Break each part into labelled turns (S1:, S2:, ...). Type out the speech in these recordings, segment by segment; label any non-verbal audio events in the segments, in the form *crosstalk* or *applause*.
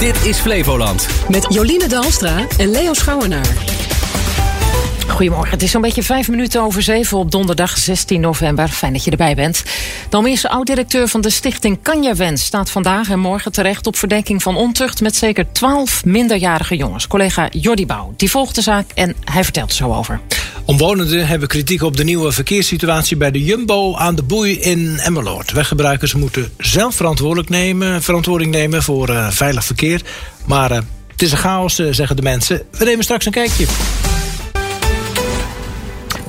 S1: Dit is Flevoland.
S2: Met Joline Dalstra en Leo Schouwenaar.
S3: Goedemorgen, het is zo'n beetje vijf minuten over zeven op donderdag 16 november. Fijn dat je erbij bent. De Almeerse oud-directeur van de stichting Wens staat vandaag en morgen terecht op verdenking van ontucht met zeker twaalf minderjarige jongens. Collega Jordi Bouw, die volgt de zaak en hij vertelt er zo over.
S4: Omwonenden hebben kritiek op de nieuwe verkeerssituatie bij de Jumbo aan de boei in Emmeloord. Weggebruikers moeten zelf verantwoordelijk nemen, verantwoording nemen voor uh, veilig verkeer. Maar uh, het is een chaos, uh, zeggen de mensen. We nemen straks een kijkje.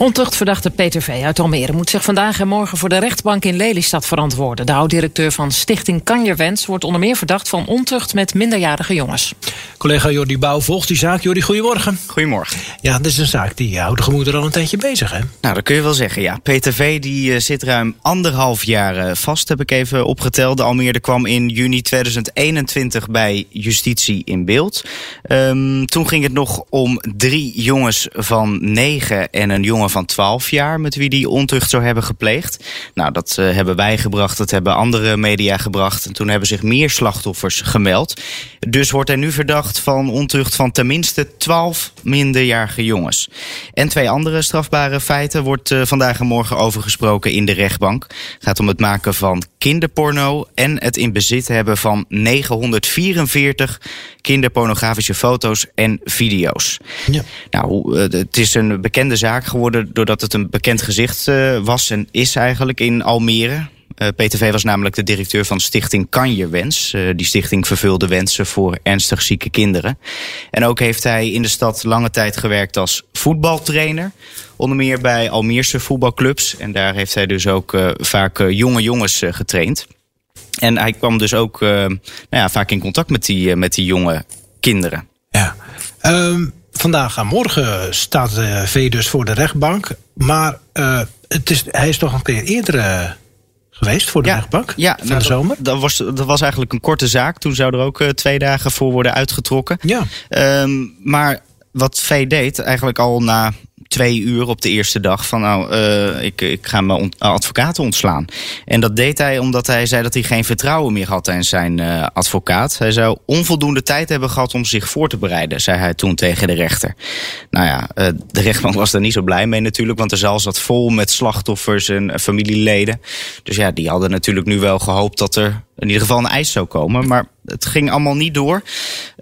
S3: Ontuchtverdachte Peter V. uit Almere moet zich vandaag en morgen voor de rechtbank in Lelystad verantwoorden. De oud-directeur van Stichting Kanjerwens wordt onder meer verdacht van ontucht met minderjarige jongens.
S4: Collega Jordi Bouw volgt die zaak. Jordi, goedemorgen.
S5: Goedemorgen.
S4: Ja, dit is een zaak die houdt de gemoeder al een tijdje bezig, hè?
S5: Nou, dat kun je wel zeggen, ja. Peter V. die zit ruim anderhalf jaar vast, heb ik even opgeteld. De Almere kwam in juni 2021 bij justitie in beeld. Um, toen ging het nog om drie jongens van negen en een jongen van 12 jaar met wie die ontucht zou hebben gepleegd. Nou, dat uh, hebben wij gebracht, dat hebben andere media gebracht. En toen hebben zich meer slachtoffers gemeld. Dus wordt hij nu verdacht van ontucht van tenminste 12 minderjarige jongens. En twee andere strafbare feiten wordt uh, vandaag en morgen over gesproken in de rechtbank. Het gaat om het maken van kinderporno en het in bezit hebben van 944 kinderpornografische foto's en video's. Ja. Nou, uh, het is een bekende zaak geworden doordat het een bekend gezicht uh, was en is eigenlijk in Almere. Uh, PTV was namelijk de directeur van Stichting Kanje Wens. Uh, die stichting vervulde wensen voor ernstig zieke kinderen. En ook heeft hij in de stad lange tijd gewerkt als voetbaltrainer. Onder meer bij Almeerse voetbalclubs. En daar heeft hij dus ook uh, vaak jonge jongens getraind. En hij kwam dus ook nou ja, vaak in contact met die, met die jonge kinderen.
S4: Ja. Um vandaag en morgen staat de V dus voor de rechtbank. Maar het is, hij is toch een keer eerder geweest voor de
S5: ja,
S4: rechtbank?
S5: Ja,
S4: van
S5: nou,
S4: de zomer?
S5: Dat, dat, was, dat was eigenlijk een korte zaak. Toen zou er ook uh, twee dagen voor worden uitgetrokken.
S4: Ja.
S5: Um, maar wat V deed, eigenlijk al na twee uur op de eerste dag van nou, uh, ik, ik ga mijn ont advocaten ontslaan. En dat deed hij omdat hij zei dat hij geen vertrouwen meer had in zijn uh, advocaat. Hij zou onvoldoende tijd hebben gehad om zich voor te bereiden, zei hij toen tegen de rechter. Nou ja, uh, de rechtbank was daar niet zo blij mee natuurlijk, want de zaal zat vol met slachtoffers en familieleden. Dus ja, die hadden natuurlijk nu wel gehoopt dat er in ieder geval een eis zou komen. Maar het ging allemaal niet door.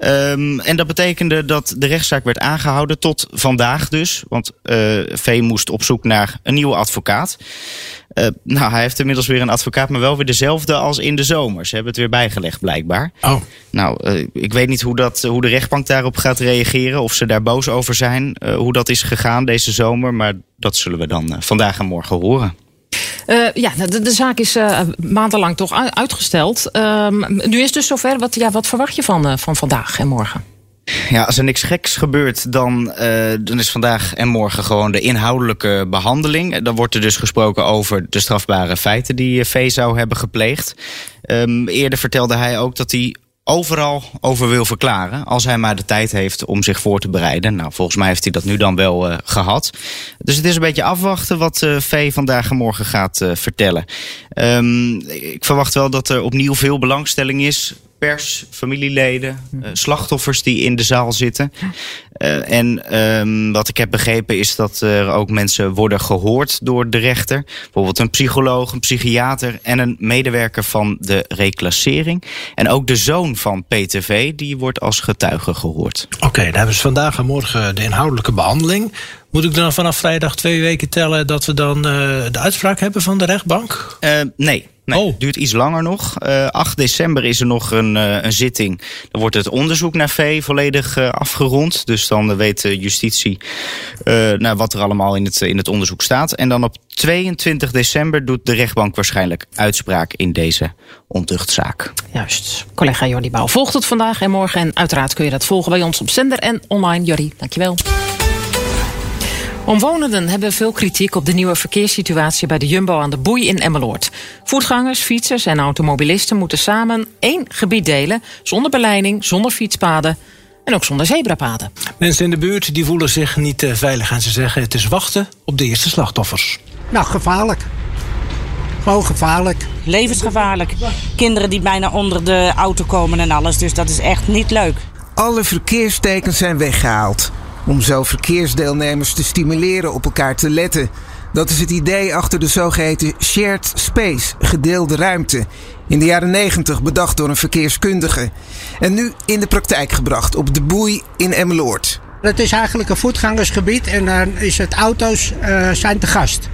S5: Um, en dat betekende dat de rechtszaak werd aangehouden tot vandaag dus. Want uh, V moest op zoek naar een nieuwe advocaat. Uh, nou, hij heeft inmiddels weer een advocaat, maar wel weer dezelfde als in de zomer. Ze hebben het weer bijgelegd, blijkbaar.
S4: Oh.
S5: Nou, uh, ik weet niet hoe, dat, hoe de rechtbank daarop gaat reageren. Of ze daar boos over zijn. Uh, hoe dat is gegaan deze zomer. Maar dat zullen we dan vandaag en morgen horen.
S3: Uh, ja, de, zaak is uh, maandenlang toch uitgesteld. Uh, nu is het dus zover. Wat, ja, wat verwacht je van, uh, van vandaag en morgen?
S5: Ja, als er niks geks gebeurt, dan, dan is vandaag en morgen gewoon de inhoudelijke behandeling. Dan wordt er dus gesproken over de strafbare feiten die V zou hebben gepleegd. Um, eerder vertelde hij ook dat hij overal over wil verklaren. Als hij maar de tijd heeft om zich voor te bereiden. Nou, volgens mij heeft hij dat nu dan wel uh, gehad. Dus het is een beetje afwachten wat uh, V vandaag en morgen gaat uh, vertellen. Um, ik verwacht wel dat er opnieuw veel belangstelling is pers, familieleden, uh, slachtoffers die in de zaal zitten. Uh, en um, wat ik heb begrepen is dat er ook mensen worden gehoord door de rechter. Bijvoorbeeld een psycholoog, een psychiater en een medewerker van de reclassering. En ook de zoon van PTV, die wordt als getuige gehoord.
S4: Oké, okay, dan hebben we vandaag en morgen de inhoudelijke behandeling. Moet ik dan vanaf vrijdag twee weken tellen dat we dan uh, de uitspraak hebben van de rechtbank?
S5: nee. Nee, oh. duurt iets langer nog. Uh, 8 december is er nog een, uh, een zitting. Dan wordt het onderzoek naar V volledig uh, afgerond. Dus dan weet de justitie nou, wat er allemaal in het, in het onderzoek staat. En dan op 22 december doet de rechtbank waarschijnlijk uitspraak in deze ontuchtzaak.
S3: Juist. Collega Jordi Bouw volgt het vandaag en morgen. En uiteraard kun je dat volgen bij ons op zender en online. Jordi, dankjewel. Omwonenden hebben veel kritiek op de nieuwe verkeerssituatie bij de Jumbo aan de Boei in Emmeloord. Voetgangers, fietsers en automobilisten moeten samen één gebied delen, zonder beleiding, zonder fietspaden en ook zonder zebrapaden.
S4: Mensen in de buurt die voelen zich niet veilig en ze zeggen het is wachten op de eerste slachtoffers.
S6: Nou, gevaarlijk.
S1: Gewoon gevaarlijk.
S6: Levensgevaarlijk. Kinderen die bijna onder de auto komen en alles. Dus dat is echt niet leuk.
S7: Alle verkeerstekens zijn weggehaald. Om zo verkeersdeelnemers te stimuleren op elkaar te letten. Dat is het idee achter de zogeheten shared space, gedeelde ruimte. In de jaren 90 bedacht door een verkeerskundige. En nu in de praktijk gebracht op de boei in Emmeloord.
S1: Het is eigenlijk een voetgangersgebied en dan is het auto's uh, zijn te gast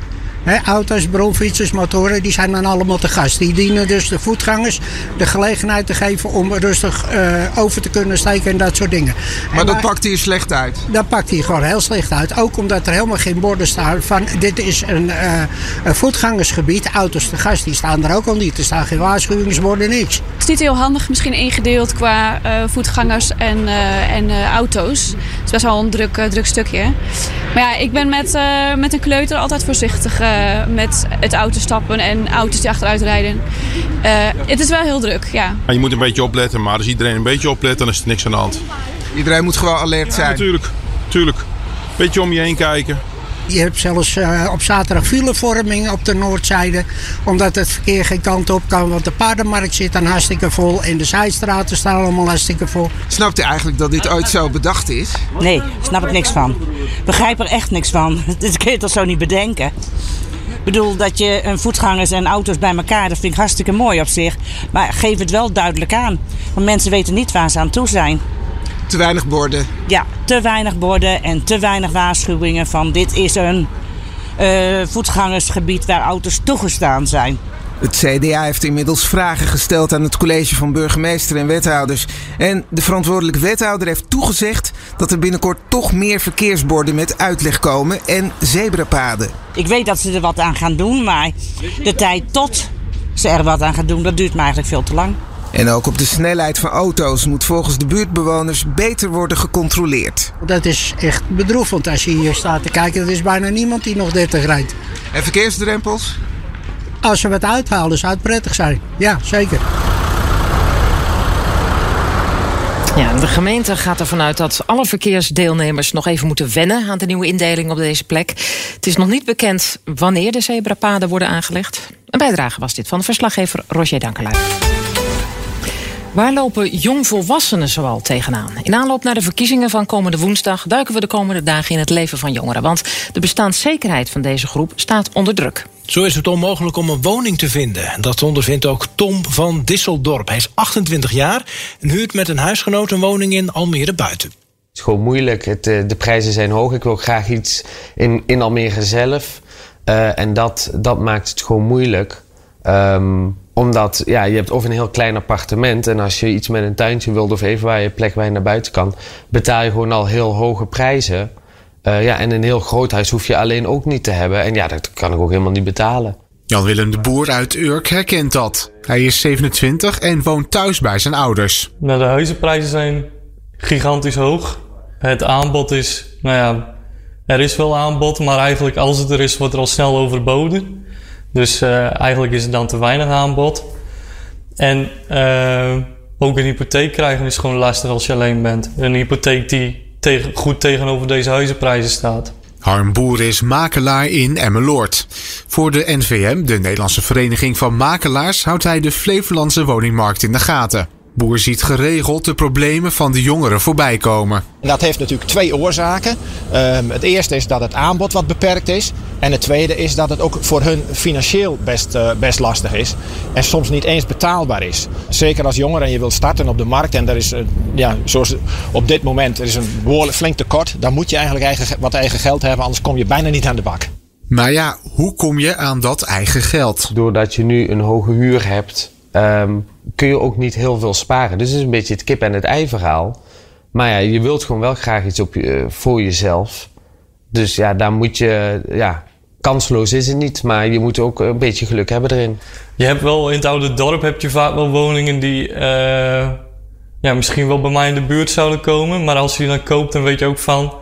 S1: auto's, bronfietsers, motoren, die zijn dan allemaal te gast. Die dienen dus de voetgangers de gelegenheid te geven om rustig uh, over te kunnen steken en dat soort dingen.
S7: Maar dat pakt hier slecht uit?
S1: Dat pakt hier gewoon heel slecht uit. Ook omdat er helemaal geen borden staan van dit is een, uh, een voetgangersgebied. Auto's te gast, die staan er ook al niet. Er staan geen waarschuwingsborden, niks.
S8: Het is niet heel handig misschien ingedeeld qua uh, voetgangers en, en auto's. Het is best wel een druk, druk stukje. Maar ja, ik ben met, met een kleuter altijd voorzichtig uh, met het auto stappen en auto's die achteruit rijden. Uh, het is wel heel druk, ja.
S9: Je moet een beetje opletten, maar als iedereen een beetje oplet, dan is er niks aan de hand.
S7: Iedereen moet gewoon alert zijn?
S9: Ja, natuurlijk, natuurlijk. Beetje om je heen kijken.
S1: Je hebt zelfs uh, op zaterdag filevorming op de noordzijde. Omdat het verkeer geen kant op kan. Want de paardenmarkt zit dan hartstikke vol. En de zijstraten staan allemaal hartstikke vol.
S7: Snapt u eigenlijk dat dit ooit zo bedacht is?
S6: Nee, snap ik niks van. Begrijp er echt niks van. *laughs* Dit kun je toch zo niet bedenken? Ik bedoel, dat je een voetgangers en auto's bij elkaar, dat vind ik hartstikke mooi op zich. Maar geef het wel duidelijk aan. Want mensen weten niet waar ze aan toe zijn.
S7: Te weinig borden.
S6: Ja, te weinig borden en te weinig waarschuwingen van dit is een uh, voetgangersgebied waar auto's toegestaan zijn.
S7: Het CDA heeft inmiddels vragen gesteld aan het college van burgemeester en wethouders. En de verantwoordelijke wethouder heeft toegezegd dat er binnenkort toch meer verkeersborden met uitleg komen en zebrapaden.
S6: Ik weet dat ze er wat aan gaan doen, maar de tijd tot ze er wat aan gaan doen, dat duurt me eigenlijk veel te lang.
S7: En ook op de snelheid van auto's moet volgens de buurtbewoners beter worden gecontroleerd.
S1: Dat is echt bedroevend als je hier staat te kijken. Er is bijna niemand die nog 30 rijdt.
S7: En verkeersdrempels?
S1: Als ze wat uithalen, zou het prettig zijn. Ja, zeker.
S3: Ja, de gemeente gaat ervan uit dat alle verkeersdeelnemers nog even moeten wennen aan de nieuwe indeling op deze plek. Het is nog niet bekend wanneer de zebrapaden worden aangelegd. Een bijdrage was dit van de verslaggever Roger Dankelui. Waar lopen jongvolwassenen zoal tegenaan? In aanloop naar de verkiezingen van komende woensdag duiken we de komende dagen in het leven van jongeren. Want de bestaanszekerheid van deze groep staat onder druk.
S4: Zo is het onmogelijk om een woning te vinden. Dat ondervindt ook Tom van Disseldorp. Hij is 28 jaar en huurt met een huisgenoot een woning in Almere buiten. Het
S10: is gewoon moeilijk. Het, eh, de prijzen zijn hoog. Ik wil graag iets in, in Almere zelf. Uh, en dat, dat maakt het gewoon moeilijk. Um, omdat ja, je hebt of een heel klein appartement. En als je iets met een tuintje wilt of even waar je plek waar je naar buiten kan, betaal je gewoon al heel hoge prijzen. Uh, ja, en een heel groot huis hoef je alleen ook niet te hebben. En ja, dat kan ik ook helemaal niet betalen.
S11: Jan-Willem de Boer uit Urk herkent dat. Hij is 27 en woont thuis bij zijn ouders.
S12: Nou, de huizenprijzen zijn gigantisch hoog. Het aanbod is, nou ja, er is wel aanbod, maar eigenlijk als het er is, wordt er al snel overboden. Dus uh, eigenlijk is het dan te weinig aanbod. En uh, ook een hypotheek krijgen is gewoon lastig als je alleen bent. Een hypotheek die tegen, goed tegenover deze huizenprijzen staat.
S11: Harm Boer is makelaar in Emmeloord. Voor de NVM, de Nederlandse Vereniging van Makelaars, houdt hij de Flevolandse woningmarkt in de gaten. Boer ziet geregeld de problemen van de jongeren voorbij komen.
S13: Dat heeft natuurlijk twee oorzaken. Um, het eerste is dat het aanbod wat beperkt is. En het tweede is dat het ook voor hun financieel best, uh, best lastig is. En soms niet eens betaalbaar is. Zeker als jongere en je wilt starten op de markt. En er is, uh, ja, zoals op dit moment, er is een behoorlijk flink tekort. Dan moet je eigenlijk eigen, wat eigen geld hebben, anders kom je bijna niet aan de bak.
S11: Maar ja, hoe kom je aan dat eigen geld?
S10: Doordat je nu een hoge huur hebt um, kun je ook niet heel veel sparen. Dus het is een beetje het kip en het ei verhaal. Maar ja, je wilt gewoon wel graag iets op je, voor jezelf. Dus ja, daar moet je, ja, kansloos is het niet, maar je moet ook een beetje geluk hebben erin.
S12: Je hebt wel in het oude dorp heb je vaak wel woningen die uh, ja, misschien wel bij mij in de buurt zouden komen. Maar als je die dan koopt, dan weet je ook van,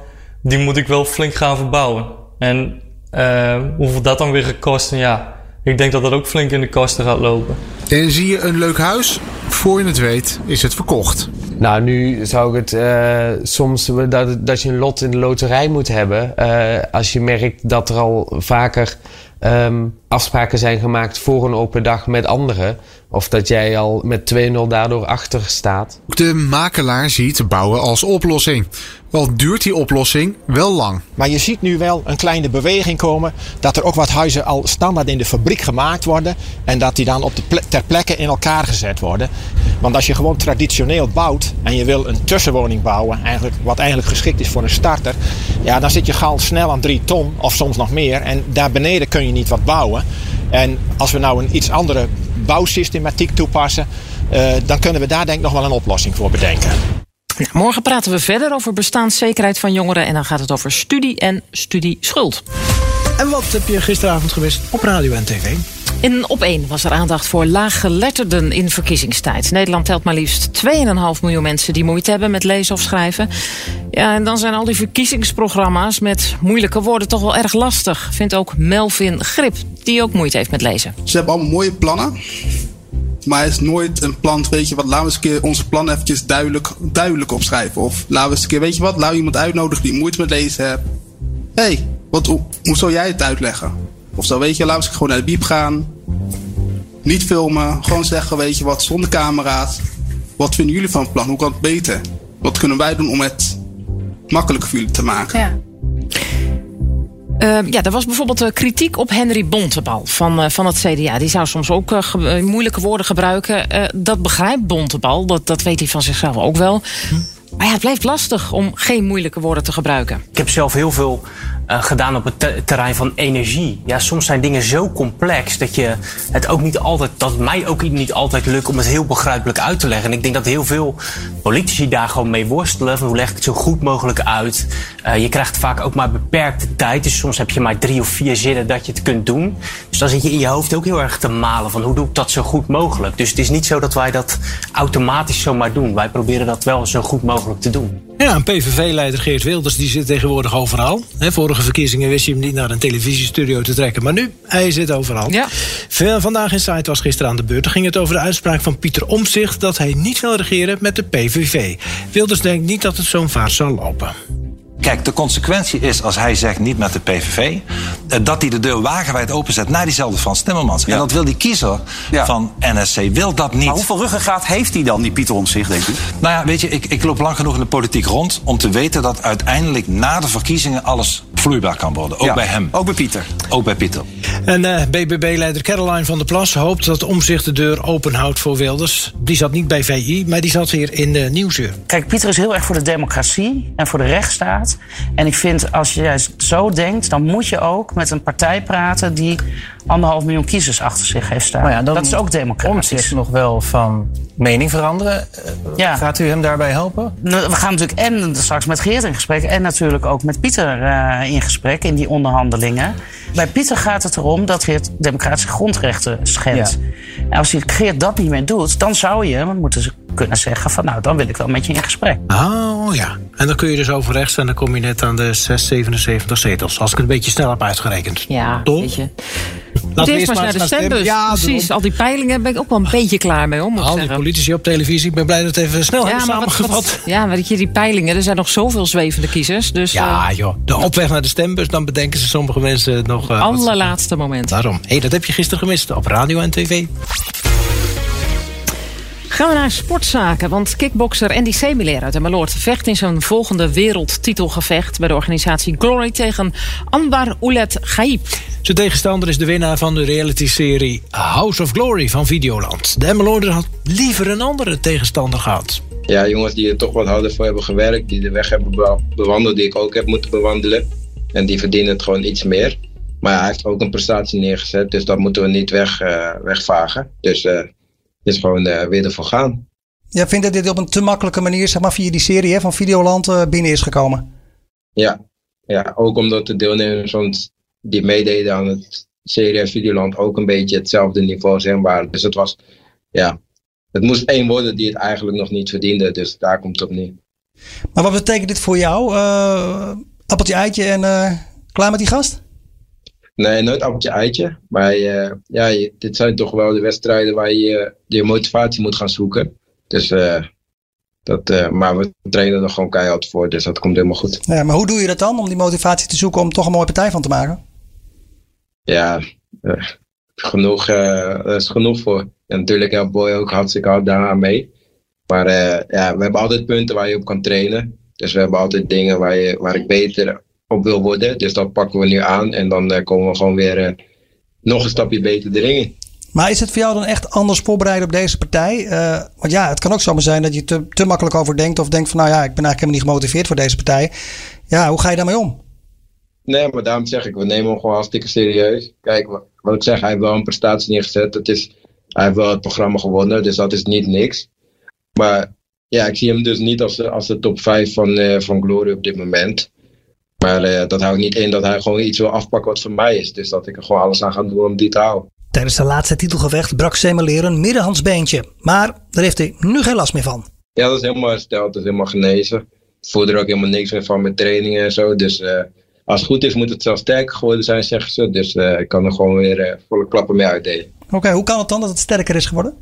S12: die moet ik wel flink gaan verbouwen. En uh, hoeveel dat dan weer gaat kosten, ja, ik denk dat dat ook flink in de kosten gaat lopen.
S11: En zie je een leuk huis? Voor je het weet is het verkocht.
S10: Nou, nu zou ik het uh, soms dat, dat je een lot in de loterij moet hebben. Uh, als je merkt dat er al vaker um, afspraken zijn gemaakt voor een open dag met anderen. Of dat jij al met 2-0 daardoor achter staat.
S11: De makelaar ziet bouwen als oplossing. Wel duurt die oplossing wel lang.
S13: Maar je ziet nu wel een kleine beweging komen. Dat er ook wat huizen al standaard in de fabriek gemaakt worden. En dat die dan op de ple ter plekke in elkaar gezet worden. Want als je gewoon traditioneel bouwt. En je wil een tussenwoning bouwen. Eigenlijk, wat eigenlijk geschikt is voor een starter. Ja, dan zit je gauw snel aan 3 ton. Of soms nog meer. En daar beneden kun je niet wat bouwen. En als we nou een iets andere bouwsystematiek toepassen. Uh, dan kunnen we daar denk ik nog wel een oplossing voor bedenken.
S3: Morgen praten we verder over bestaanszekerheid van jongeren. En dan gaat het over studie en studieschuld.
S4: En wat heb je gisteravond gemist op radio en tv?
S3: In op 1 was er aandacht voor laaggeletterden in verkiezingstijd. Nederland telt maar liefst 2,5 miljoen mensen die moeite hebben met lezen of schrijven. Ja, en dan zijn al die verkiezingsprogramma's met moeilijke woorden toch wel erg lastig. Vindt ook Melvin Grip, die ook moeite heeft met lezen.
S14: Ze hebben allemaal mooie plannen. Maar is nooit een plan, weet je wat, laten we eens een keer onze plan eventjes duidelijk, duidelijk opschrijven. Of laten we eens een keer, weet je wat, laten we iemand uitnodigen die moeite met lezen heeft. Hé, hey, hoe zou jij het uitleggen? Of zo, weet je, laten we gewoon naar de biep gaan. Niet filmen, gewoon zeggen, weet je wat, zonder camera's. Wat vinden jullie van het plan? Hoe kan het beter? Wat kunnen wij doen om het makkelijker voor jullie te maken?
S3: Ja. Uh, ja, er was bijvoorbeeld uh, kritiek op Henry Bontebal van, uh, van het CDA. Die zou soms ook moeilijke woorden gebruiken. dat begrijpt Bontebal, dat, dat weet hij van zichzelf ook wel. Hm. Maar ja, het blijft lastig om geen moeilijke woorden te gebruiken.
S15: Ik heb zelf heel veel uh, gedaan op het terrein van energie. Ja, soms zijn dingen zo complex dat je het ook niet altijd, dat mij ook niet altijd lukt om het heel begrijpelijk uit te leggen. En ik denk dat heel veel politici daar gewoon mee worstelen. Van hoe leg ik het zo goed mogelijk uit? Uh, je krijgt vaak ook maar beperkte tijd. Dus soms heb je maar drie of vier zinnen dat je het kunt doen. Dus dan zit je in je hoofd ook heel erg te malen van hoe doe ik dat zo goed mogelijk. Dus het is niet zo dat wij dat automatisch zomaar doen. Wij proberen dat wel zo goed mogelijk te doen.
S4: Ja, een PVV-leider Geert Wilders die zit tegenwoordig overal. He, vorige verkiezingen wist je hem niet naar een televisiestudio te trekken. Maar nu, hij zit overal.
S3: Ja.
S4: Vandaag in Site was gisteren aan de beurt. Ging het over de uitspraak van Pieter Omtzigt... dat hij niet wil regeren met de PVV. Wilders denkt niet dat het zo'n vaart zal lopen.
S16: Kijk, de consequentie is als hij zegt niet met de PVV, eh, dat hij de deur wagenwijd openzet naar diezelfde Frans Timmermans. En dat wil die kiezer van NSC, wil dat niet. Maar
S17: hoeveel ruggengraat heeft hij dan, die Pieter Omtzigt, denk u?
S16: Nou ja, weet je, ik, ik loop lang genoeg in de politiek rond om te weten dat uiteindelijk na de verkiezingen alles vloeibaar kan worden. Ook bij hem.
S17: Ook bij Pieter.
S16: Ook bij Pieter.
S4: En uh, BBB-leider Caroline van der Plas hoopt dat Omzicht de deur open houdt voor Wilders. Die zat niet bij VI, maar die zat hier in de Nieuwsuur.
S6: Kijk, Pieter is heel erg voor de democratie en voor de rechtsstaat. En ik vind, als je juist zo denkt, dan moet je ook met een partij praten die anderhalf miljoen kiezers achter zich heeft staan.
S15: Nou ja,
S6: dat is ook democratisch.
S15: Omtzigt nog wel van mening veranderen. Ja. Gaat u hem daarbij helpen?
S6: Nou, we gaan natuurlijk en straks met Geert in gesprek en natuurlijk ook met Pieter uh, in gesprek in die onderhandelingen. Bij Pieter gaat het erom dat Geert democratische grondrechten schendt. En als Geert dat niet meer doet, dan zou je moeten kunnen zeggen van nou, dan wil ik wel met je in gesprek.
S4: Oh ja, en dan kun je dus over rechts en dan kom je net aan de 677 zetels. Als ik het een beetje snel heb uitgerekend.
S3: Ja,
S4: Toch?
S3: Laten we eerst maar naar de stembus. Ja, Precies, al die peilingen ben ik ook wel een beetje klaar mee. Om,
S4: al die politici op televisie, ik ben blij dat het even snel ja, hebben samengevat. Wat,
S3: ja, maar je, die peilingen, er zijn nog zoveel zwevende kiezers. Dus,
S4: ja uh, joh, de opweg naar de stembus, dan bedenken ze sommige mensen nog...
S3: Uh, allerlaatste moment.
S4: Daarom. Hé, hey, dat heb je gisteren gemist op radio en tv.
S3: Gaan we naar sportzaken, want kickbokser Andy Semiler uit Emmeloord vecht in zijn volgende wereldtitelgevecht bij de organisatie Glory tegen Anbar Oulet Gaib.
S4: Zijn tegenstander is de winnaar van de reality-serie House of Glory van Videoland. De Emmeloorder had liever een andere tegenstander gehad.
S18: Ja, jongens die er toch wat harder voor hebben gewerkt, die de weg hebben bewandeld die ik ook heb moeten bewandelen. En die verdienen het gewoon iets meer. Maar hij heeft ook een prestatie neergezet, dus dat moeten we niet weg, uh, wegvagen. Dus uh, is gewoon uh, weer ervoor gaan.
S19: Ja, vindt dat dit op een te makkelijke manier, zeg maar via die serie hè, van Videoland uh, binnen is gekomen?
S18: Ja. ja, ook omdat de deelnemers die meededen aan het serie Videoland ook een beetje hetzelfde niveau zijn waren. Dus het was, ja, het moest één worden die het eigenlijk nog niet verdiende. Dus daar komt het op neer.
S19: Maar wat betekent dit voor jou? Uh, appeltje, eitje en klaar met die gast?
S18: Nee, nooit appeltje eitje. Maar uh, ja, dit zijn toch wel de wedstrijden waar je je motivatie moet gaan zoeken. Dus, uh, dat, uh, maar we trainen er gewoon keihard voor, dus dat komt helemaal goed.
S19: Ja, maar hoe doe je dat dan om die motivatie te zoeken om toch een mooie partij van te maken?
S18: Ja, genoeg, is genoeg voor. En natuurlijk helpt Boy ook hartstikke hard daaraan mee. Maar ja, we hebben altijd punten waar je op kan trainen. Dus we hebben altijd dingen waar, je, waar ik beter op wil worden. Dus dat pakken we nu aan. En dan uh, komen we gewoon weer nog een stapje beter de ring in.
S19: Maar is het voor jou dan echt anders voorbereiden op deze partij? want ja, het kan ook zomaar zijn dat je te, te makkelijk over denkt. Of denkt van nou ja, ik ben eigenlijk helemaal niet gemotiveerd voor deze partij. Ja, hoe ga je daarmee om?
S18: Nee, maar daarom zeg ik, we nemen hem gewoon hartstikke serieus. Kijk, wat ik zeg, hij heeft wel een prestatie neergezet. Het is, hij heeft wel het programma gewonnen, dus dat is niet niks. Maar ja, ik zie hem dus niet als, als de top 5 van, uh, van Glory op dit moment. Maar uh, dat houdt niet in dat hij gewoon iets wil afpakken wat van mij is. Dus dat ik er gewoon alles aan ga doen om die te houden.
S19: Tijdens de laatste titelgevecht brak Semeleer een middenhandsbeentje. Maar daar heeft hij nu geen last meer van.
S18: Ja, dat is helemaal hersteld. Dat is helemaal genezen. Ik voelde er ook helemaal niks meer van met trainingen en zo. Dus uh, als het goed is, moet het zelfs sterker geworden zijn, zeggen ze. Dus uh, ik kan er gewoon weer volle klappen mee uitdelen.
S19: Oké, okay, hoe kan het dan dat het sterker is geworden?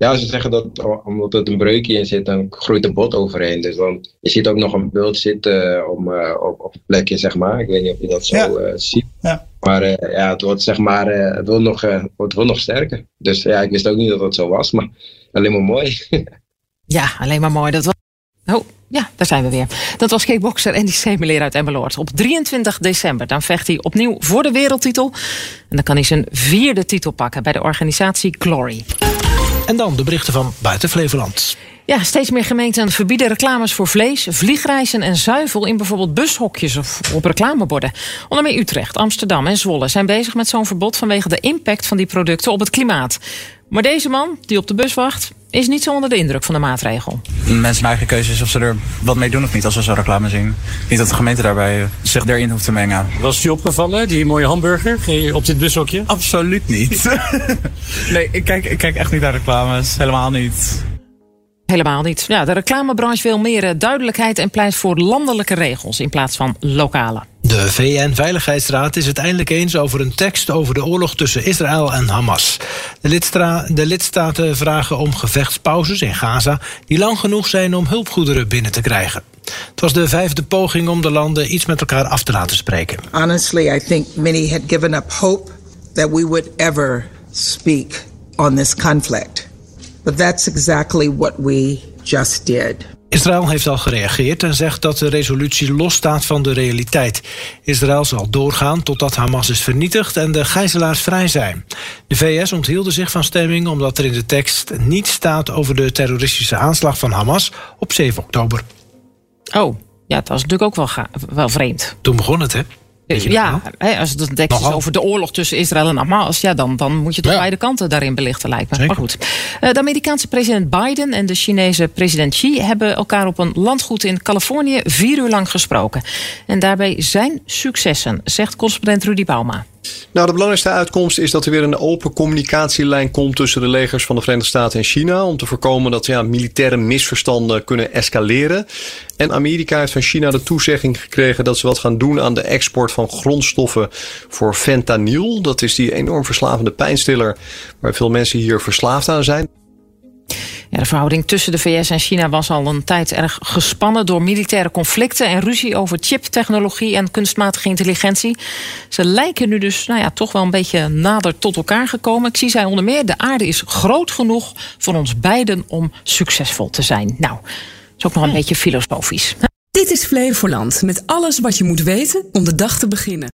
S18: Ja, ze zeggen dat omdat er een breukje in zit, dan groeit de bot overheen. Dus dan, je ziet ook nog een bult zitten om, uh, op, op een plekje, zeg maar. Ik weet niet of je dat zo ja. ziet.
S19: Ja.
S18: Maar ja, het wordt zeg maar, het wordt nog, het wordt nog sterker. Dus ja, ik wist ook niet dat dat zo was, maar *laughs* alleen maar mooi. *laughs*
S3: ja, alleen maar mooi. Dat was... Oh, ja, daar zijn we weer. Dat was kickbokser Andy Semeleer uit Emmeloord. Op 23 december dan vecht hij opnieuw voor de wereldtitel. En dan kan hij zijn vierde titel pakken bij de organisatie Glory.
S4: En dan de berichten van buiten Flevoland.
S3: Ja, steeds meer gemeenten verbieden reclames voor vlees, vliegreizen en zuivel in bijvoorbeeld bushokjes of op reclameborden. Onder meer Utrecht, Amsterdam en Zwolle zijn bezig met zo'n verbod vanwege de impact van die producten op het klimaat. Maar deze man, die op de bus wacht, is niet zo onder de indruk van de maatregel.
S20: Mensen eigen keuze is of ze er wat mee doen of niet als ze zo'n reclame zien. Niet dat de gemeente daarbij zich erin hoeft te mengen.
S21: Was het je opgevallen, die mooie hamburger op dit bushokje?
S20: Absoluut niet. *laughs* nee, ik kijk, ik kijk echt niet naar reclames. Helemaal niet.
S3: Helemaal niet. Ja, de reclamebranche wil meer duidelijkheid en pleit voor landelijke regels in plaats van lokale.
S4: De VN-veiligheidsraad is het eindelijk eens over een tekst over de oorlog tussen Israël en Hamas. De, de, lidstaten vragen om gevechtspauzes in Gaza die lang genoeg zijn om hulpgoederen binnen te krijgen. Het was de vijfde poging om de landen iets met elkaar af te laten spreken.
S22: Honestly, I think many had given up hope that we would ever speak on this conflict. But that's exactly what we just did.
S4: Israël heeft al gereageerd en zegt dat de resolutie losstaat van de realiteit. Israël zal doorgaan totdat Hamas is vernietigd en de gijzelaars vrij zijn. De VS onthielden zich van stemming omdat er in de tekst niet staat over de terroristische aanslag van Hamas op 7 oktober.
S3: Oh, ja, dat was natuurlijk ook wel, wel vreemd.
S4: Toen begon het, hè?
S3: Ja, hè, als het een tekst is over de oorlog tussen Israël en Hamas, ja, dan, dan moet je toch beide kanten daarin belichten, lijkt me. Maar goed. Eh, de Amerikaanse president Biden en de Chinese president Xi hebben elkaar op een landgoed in Californië vier uur lang gesproken. En daarbij zijn successen, zegt correspondent Rudy Bauma.
S23: Nou, de belangrijkste uitkomst is dat er weer een open communicatielijn komt tussen de legers van de Verenigde Staten en China. Om te voorkomen dat ja, militaire misverstanden kunnen escaleren. En Amerika heeft van China de toezegging gekregen dat ze wat gaan doen aan de export van grondstoffen voor fentanyl. Dat is die enorm verslavende pijnstiller waar veel mensen hier verslaafd aan zijn.
S3: Ja, de verhouding tussen de VS en China was al een tijd erg gespannen door militaire conflicten en ruzie over chiptechnologie en kunstmatige intelligentie. Ze lijken nu dus nou ja, toch wel een beetje nader tot elkaar gekomen. Ik zie zij onder meer: de aarde is groot genoeg voor ons beiden om succesvol te zijn. Nou, is ook nog een beetje filosofisch.
S2: Dit is Flevoland met alles wat je moet weten om de dag te beginnen.